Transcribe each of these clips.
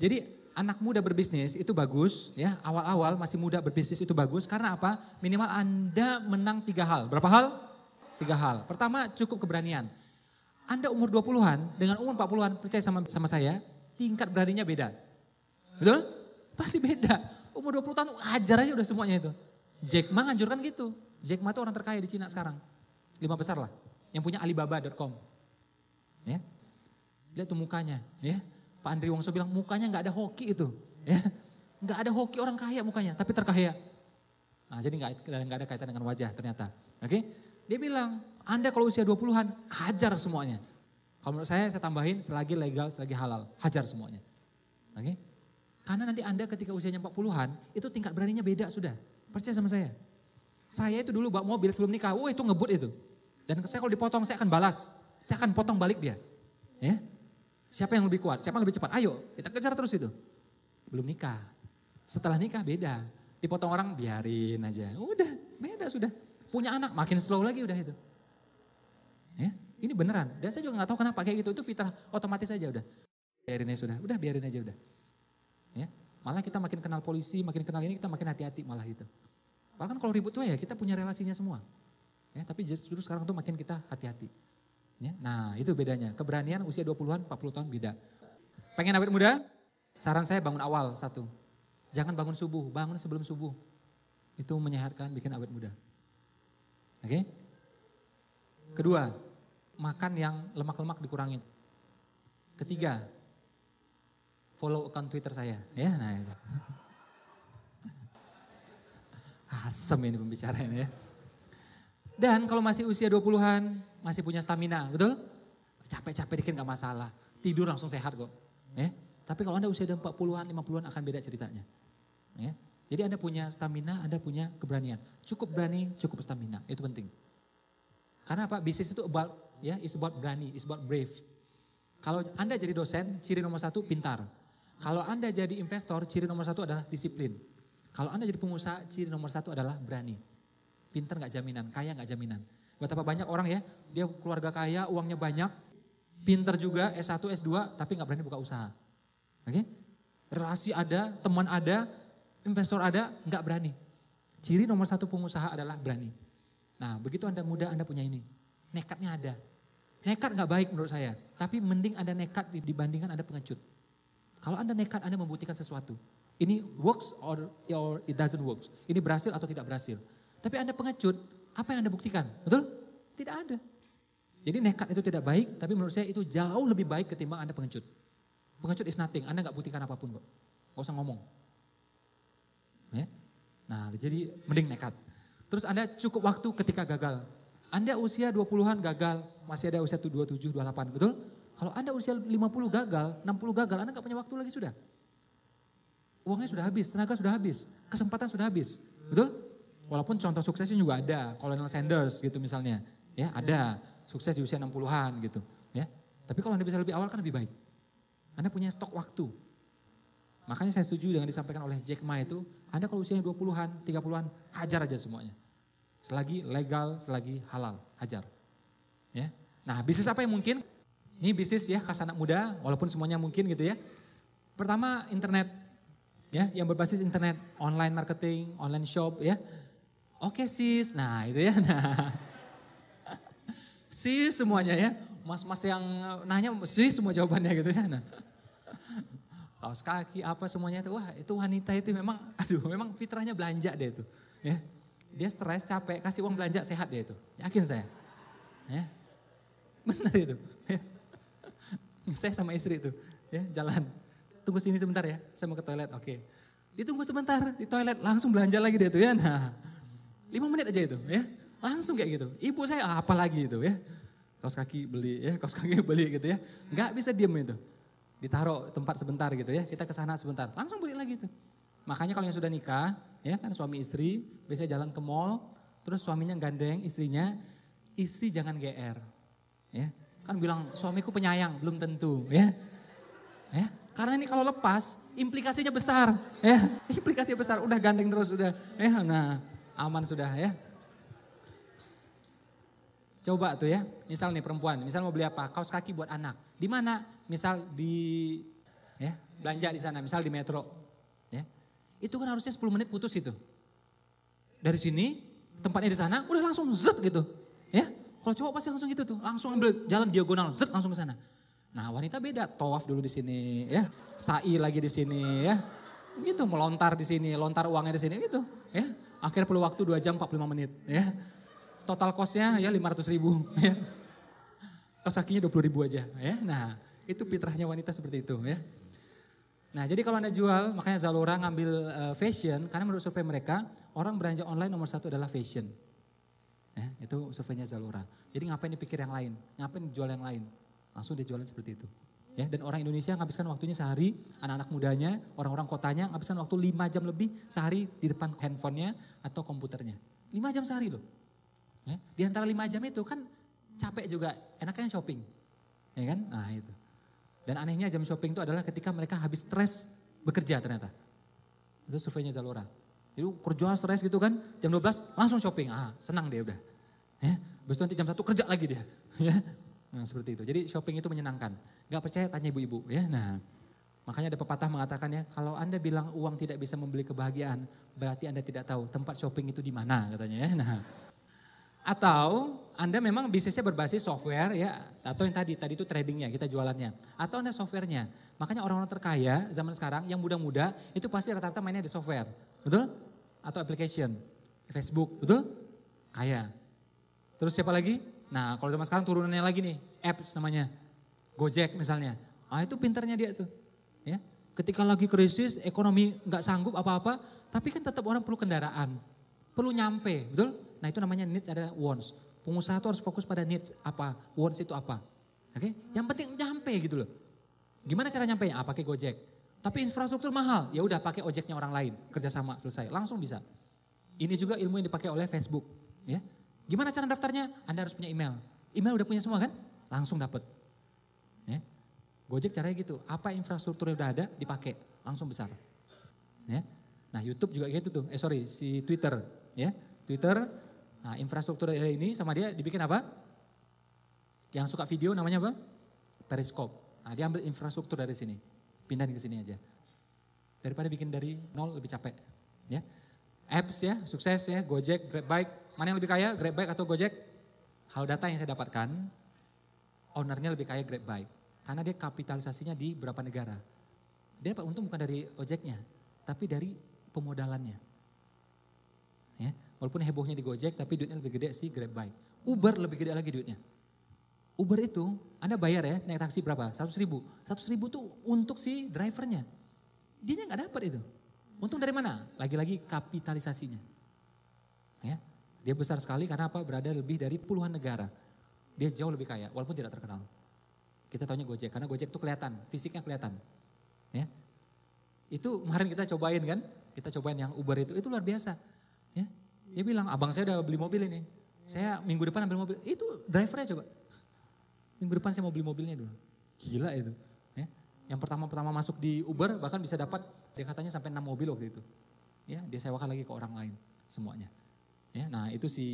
Jadi anak muda berbisnis itu bagus ya, awal-awal masih muda berbisnis itu bagus karena apa? Minimal Anda menang tiga hal. Berapa hal? Tiga hal. Pertama cukup keberanian. Anda umur 20-an dengan umur 40-an percaya sama sama saya, tingkat beraninya beda. Betul? Pasti beda. Umur 20 tahun ajar aja udah semuanya itu. Jack Ma anjurkan gitu. Jack Ma itu orang terkaya di Cina sekarang. Lima besar lah. Yang punya Alibaba.com. Ya. Lihat tuh mukanya, ya. Pak Andri Wongso bilang mukanya nggak ada hoki itu, ya. Nggak ada hoki orang kaya mukanya, tapi terkaya. Nah, jadi nggak nggak ada kaitan dengan wajah ternyata. Oke? Dia bilang, Anda kalau usia 20-an, hajar semuanya. Kalau menurut saya, saya tambahin selagi legal, selagi halal, hajar semuanya. Oke? Karena nanti Anda ketika usianya 40-an, itu tingkat beraninya beda sudah. Percaya sama saya. Saya itu dulu bawa mobil sebelum nikah, wah itu ngebut itu. Dan saya kalau dipotong, saya akan balas. Saya akan potong balik dia. Ya, Siapa yang lebih kuat? Siapa yang lebih cepat? Ayo, kita kejar terus itu. Belum nikah. Setelah nikah beda. Dipotong orang biarin aja. Udah, beda sudah. Punya anak makin slow lagi udah itu. Ya, ini beneran. Dan saya juga nggak tahu kenapa kayak gitu. Itu fitrah otomatis aja udah. Biarin aja sudah. Udah biarin aja udah. Ya, malah kita makin kenal polisi, makin kenal ini kita makin hati-hati malah itu. Bahkan kalau ribut tuh ya kita punya relasinya semua. Ya, tapi justru sekarang tuh makin kita hati-hati. Ya, nah itu bedanya. Keberanian usia 20-an, 40 tahun beda. Pengen awet muda? Saran saya bangun awal satu. Jangan bangun subuh, bangun sebelum subuh. Itu menyehatkan, bikin awet muda. Oke? Kedua, makan yang lemak-lemak dikurangin. Ketiga, follow account Twitter saya. Ya, nah itu. Asem ini pembicaraan ya. Dan kalau masih usia 20-an, masih punya stamina, betul? Capek-capek dikit gak masalah. Tidur langsung sehat kok. Ya. Tapi kalau Anda usia 40-an, 50-an akan beda ceritanya. Ya. Jadi Anda punya stamina, Anda punya keberanian. Cukup berani, cukup stamina. Itu penting. Karena apa? Bisnis itu about ya, is about berani, is about brave. Kalau Anda jadi dosen, ciri nomor satu pintar. Kalau Anda jadi investor, ciri nomor satu adalah disiplin. Kalau Anda jadi pengusaha, ciri nomor satu adalah berani. Pinter nggak jaminan, kaya nggak jaminan. Betapa banyak orang ya, dia keluarga kaya, uangnya banyak, pinter juga, S1, S2, tapi nggak berani buka usaha. Oke? Okay? Relasi ada, teman ada, investor ada, nggak berani. Ciri nomor satu pengusaha adalah berani. Nah, begitu Anda muda, Anda punya ini. Nekatnya ada. Nekat nggak baik menurut saya, tapi mending Anda nekat dibandingkan Anda pengecut. Kalau Anda nekat, Anda membuktikan sesuatu. Ini works or, or it doesn't works. Ini berhasil atau tidak berhasil. Tapi Anda pengecut, apa yang Anda buktikan? Betul? Tidak ada. Jadi nekat itu tidak baik, tapi menurut saya itu jauh lebih baik ketimbang Anda pengecut. Pengecut is nothing, Anda nggak buktikan apa pun kok. Gak usah ngomong. Ya? Nah, jadi mending nekat. Terus Anda cukup waktu ketika gagal. Anda usia 20-an gagal, masih ada usia 27, 28, betul? Kalau Anda usia 50 gagal, 60 gagal, Anda nggak punya waktu lagi sudah. Uangnya sudah habis, tenaga sudah habis, kesempatan sudah habis, betul? Walaupun contoh suksesnya juga ada, Colonel Sanders gitu misalnya, ya ada sukses di usia 60-an gitu, ya. Tapi kalau Anda bisa lebih awal kan lebih baik. Anda punya stok waktu. Makanya saya setuju dengan disampaikan oleh Jack Ma itu, Anda kalau usianya 20-an, 30-an, hajar aja semuanya. Selagi legal, selagi halal, hajar. Ya. Nah, bisnis apa yang mungkin? Ini bisnis ya khas anak muda, walaupun semuanya mungkin gitu ya. Pertama, internet. Ya, yang berbasis internet, online marketing, online shop ya. Oke sis, nah itu ya. Nah. sis semuanya ya. Mas-mas yang nanya sis semua jawabannya gitu ya. Nah. Kaos kaki apa semuanya itu. Wah itu wanita itu memang, aduh memang fitrahnya belanja deh itu. Ya. Dia stres, capek, kasih uang belanja sehat dia itu. Yakin saya. Ya. Benar itu. Ya. Saya sama istri itu. Ya, jalan. Tunggu sini sebentar ya, saya mau ke toilet. Oke. Ditunggu sebentar di toilet, langsung belanja lagi dia tuh ya. Nah, Lima menit aja itu ya. Langsung kayak gitu. Ibu saya ah, apa lagi itu ya. Kaos kaki beli ya, kaos kaki beli gitu ya. Enggak bisa diem itu. Ditaruh tempat sebentar gitu ya. Kita ke sana sebentar. Langsung beli lagi itu. Makanya kalau yang sudah nikah, ya kan suami istri, biasanya jalan ke mall, terus suaminya gandeng istrinya, istri jangan GR. Ya. Kan bilang suamiku penyayang, belum tentu, ya. Ya, karena ini kalau lepas implikasinya besar, ya. Implikasinya besar, udah gandeng terus udah. Ya, nah, aman sudah ya. Coba tuh ya, misal nih perempuan, misal mau beli apa? Kaos kaki buat anak. Di mana? Misal di ya, belanja di sana, misal di metro, ya. Itu kan harusnya 10 menit putus itu. Dari sini, tempatnya di sana, udah langsung zet gitu, ya. Kalau cowok pasti langsung gitu tuh, langsung ambil jalan diagonal, zet langsung ke sana. Nah wanita beda, tawaf dulu di sini, ya, sa'i lagi di sini, ya, gitu melontar di sini, lontar uangnya di sini, gitu, ya. Akhirnya perlu waktu 2 jam 45 menit, ya. Total costnya ya 500 ribu, ya. Kos kakinya 20 ribu aja, ya. Nah, itu fitrahnya wanita seperti itu, ya. Nah, jadi kalau Anda jual, makanya Zalora ngambil uh, fashion, karena menurut survei mereka, orang belanja online nomor satu adalah fashion. Ya, itu surveinya Zalora. Jadi ngapain dipikir yang lain? Ngapain jual yang lain? Langsung dia jualan seperti itu. Ya, dan orang Indonesia ngabiskan waktunya sehari, anak-anak mudanya, orang-orang kotanya ngabiskan waktu 5 jam lebih sehari di depan handphonenya atau komputernya. 5 jam sehari loh. Ya, di antara 5 jam itu kan capek juga, enaknya shopping. Ya kan? Nah itu. Dan anehnya jam shopping itu adalah ketika mereka habis stres bekerja ternyata. Itu surveinya Zalora. Jadi kerja stres gitu kan, jam 12 langsung shopping. Ah, senang dia udah. Ya, besok nanti jam 1 kerja lagi dia. Ya, Nah, seperti itu. Jadi shopping itu menyenangkan. Gak percaya tanya ibu-ibu ya. Nah, makanya ada pepatah mengatakan ya, kalau Anda bilang uang tidak bisa membeli kebahagiaan, berarti Anda tidak tahu tempat shopping itu di mana katanya ya. Nah, atau Anda memang bisnisnya berbasis software ya, atau yang tadi tadi itu tradingnya, kita jualannya. Atau Anda softwarenya. Makanya orang-orang terkaya zaman sekarang yang muda-muda itu pasti rata-rata mainnya di software. Betul? Atau application. Facebook, betul? Kaya. Terus siapa lagi? Nah, kalau zaman sekarang turunannya lagi nih, apps namanya. Gojek misalnya. Ah, itu pinternya dia tuh. Ya. Ketika lagi krisis, ekonomi nggak sanggup apa-apa, tapi kan tetap orang perlu kendaraan. Perlu nyampe, betul? Nah, itu namanya needs ada wants. Pengusaha itu harus fokus pada needs apa, wants itu apa. Oke? Okay? Yang penting nyampe gitu loh. Gimana cara nyampe? Ah, pakai Gojek. Tapi infrastruktur mahal, ya udah pakai ojeknya orang lain, kerjasama selesai, langsung bisa. Ini juga ilmu yang dipakai oleh Facebook, ya. Gimana cara daftarnya? Anda harus punya email. Email udah punya semua kan? Langsung dapat. Ya. Gojek caranya gitu. Apa infrastruktur yang udah ada dipakai, langsung besar. Ya. Nah, YouTube juga gitu tuh. Eh sorry, si Twitter, ya. Twitter, nah infrastruktur ini sama dia dibikin apa? Yang suka video namanya apa? Periscope. Nah, dia ambil infrastruktur dari sini. Pindahin ke sini aja. Daripada bikin dari nol lebih capek, ya. Apps ya, sukses ya, Gojek, GrabBike, Mana yang lebih kaya, GrabBike atau Gojek? Kalau data yang saya dapatkan, ownernya lebih kaya GrabBike. Karena dia kapitalisasinya di berapa negara. Dia dapat untung bukan dari ojeknya, tapi dari pemodalannya. Ya, walaupun hebohnya di Gojek, tapi duitnya lebih gede sih GrabBike. Uber lebih gede lagi duitnya. Uber itu, Anda bayar ya, naik taksi berapa? 100 ribu. 100 ribu tuh untuk si drivernya. Dia nggak dapat itu. Untung dari mana? Lagi-lagi kapitalisasinya. Ya, dia besar sekali karena apa? Berada lebih dari puluhan negara. Dia jauh lebih kaya, walaupun tidak terkenal. Kita tahunya Gojek, karena Gojek itu kelihatan, fisiknya kelihatan. Ya. Itu kemarin kita cobain kan, kita cobain yang Uber itu, itu luar biasa. Ya. Dia bilang, abang saya udah beli mobil ini. Saya minggu depan ambil mobil. Itu drivernya coba. Minggu depan saya mau beli mobilnya dulu. Gila itu. Ya. Yang pertama-pertama masuk di Uber bahkan bisa dapat, dia katanya sampai 6 mobil waktu itu. Ya, dia sewakan lagi ke orang lain semuanya. Ya, nah itu si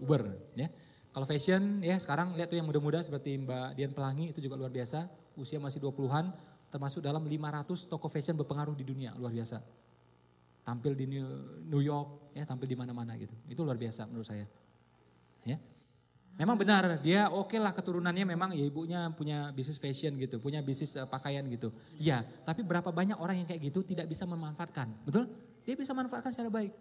Uber ya. Kalau fashion ya sekarang lihat tuh yang muda-muda seperti Mbak Dian Pelangi itu juga luar biasa, usia masih 20-an, termasuk dalam 500 toko fashion berpengaruh di dunia, luar biasa. Tampil di New York, ya tampil di mana-mana gitu. Itu luar biasa menurut saya. Ya. Memang benar, dia oke okay lah keturunannya memang ya ibunya punya bisnis fashion gitu, punya bisnis uh, pakaian gitu. Ya, tapi berapa banyak orang yang kayak gitu tidak bisa memanfaatkan, betul? Dia bisa manfaatkan secara baik.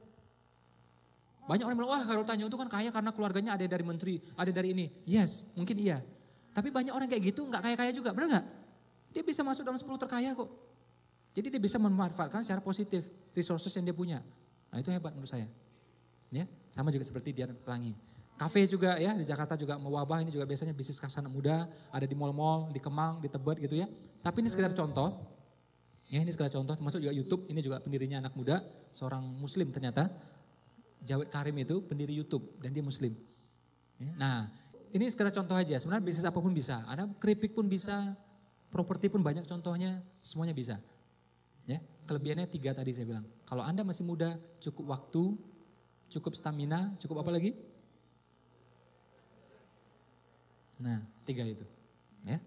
Banyak orang bilang, wah kalau tanya itu kan kaya karena keluarganya ada dari menteri, ada dari ini. Yes, mungkin iya. Tapi banyak orang kayak gitu nggak kaya-kaya juga, benar nggak? Dia bisa masuk dalam 10 terkaya kok. Jadi dia bisa memanfaatkan secara positif resources yang dia punya. Nah itu hebat menurut saya. Ya, sama juga seperti Dian Pelangi. Kafe juga ya di Jakarta juga mewabah ini juga biasanya bisnis kasana muda ada di mall-mall, di Kemang, di Tebet gitu ya. Tapi ini sekedar contoh. Ya ini sekedar contoh termasuk juga YouTube ini juga pendirinya anak muda, seorang muslim ternyata Jawed Karim itu pendiri YouTube dan dia muslim. Ya, nah, ini sekedar contoh aja. Sebenarnya bisnis apa pun bisa. Ada keripik pun bisa, properti pun banyak contohnya, semuanya bisa. Ya, kelebihannya tiga tadi saya bilang. Kalau Anda masih muda, cukup waktu, cukup stamina, cukup apa lagi? Nah, tiga itu. Ya.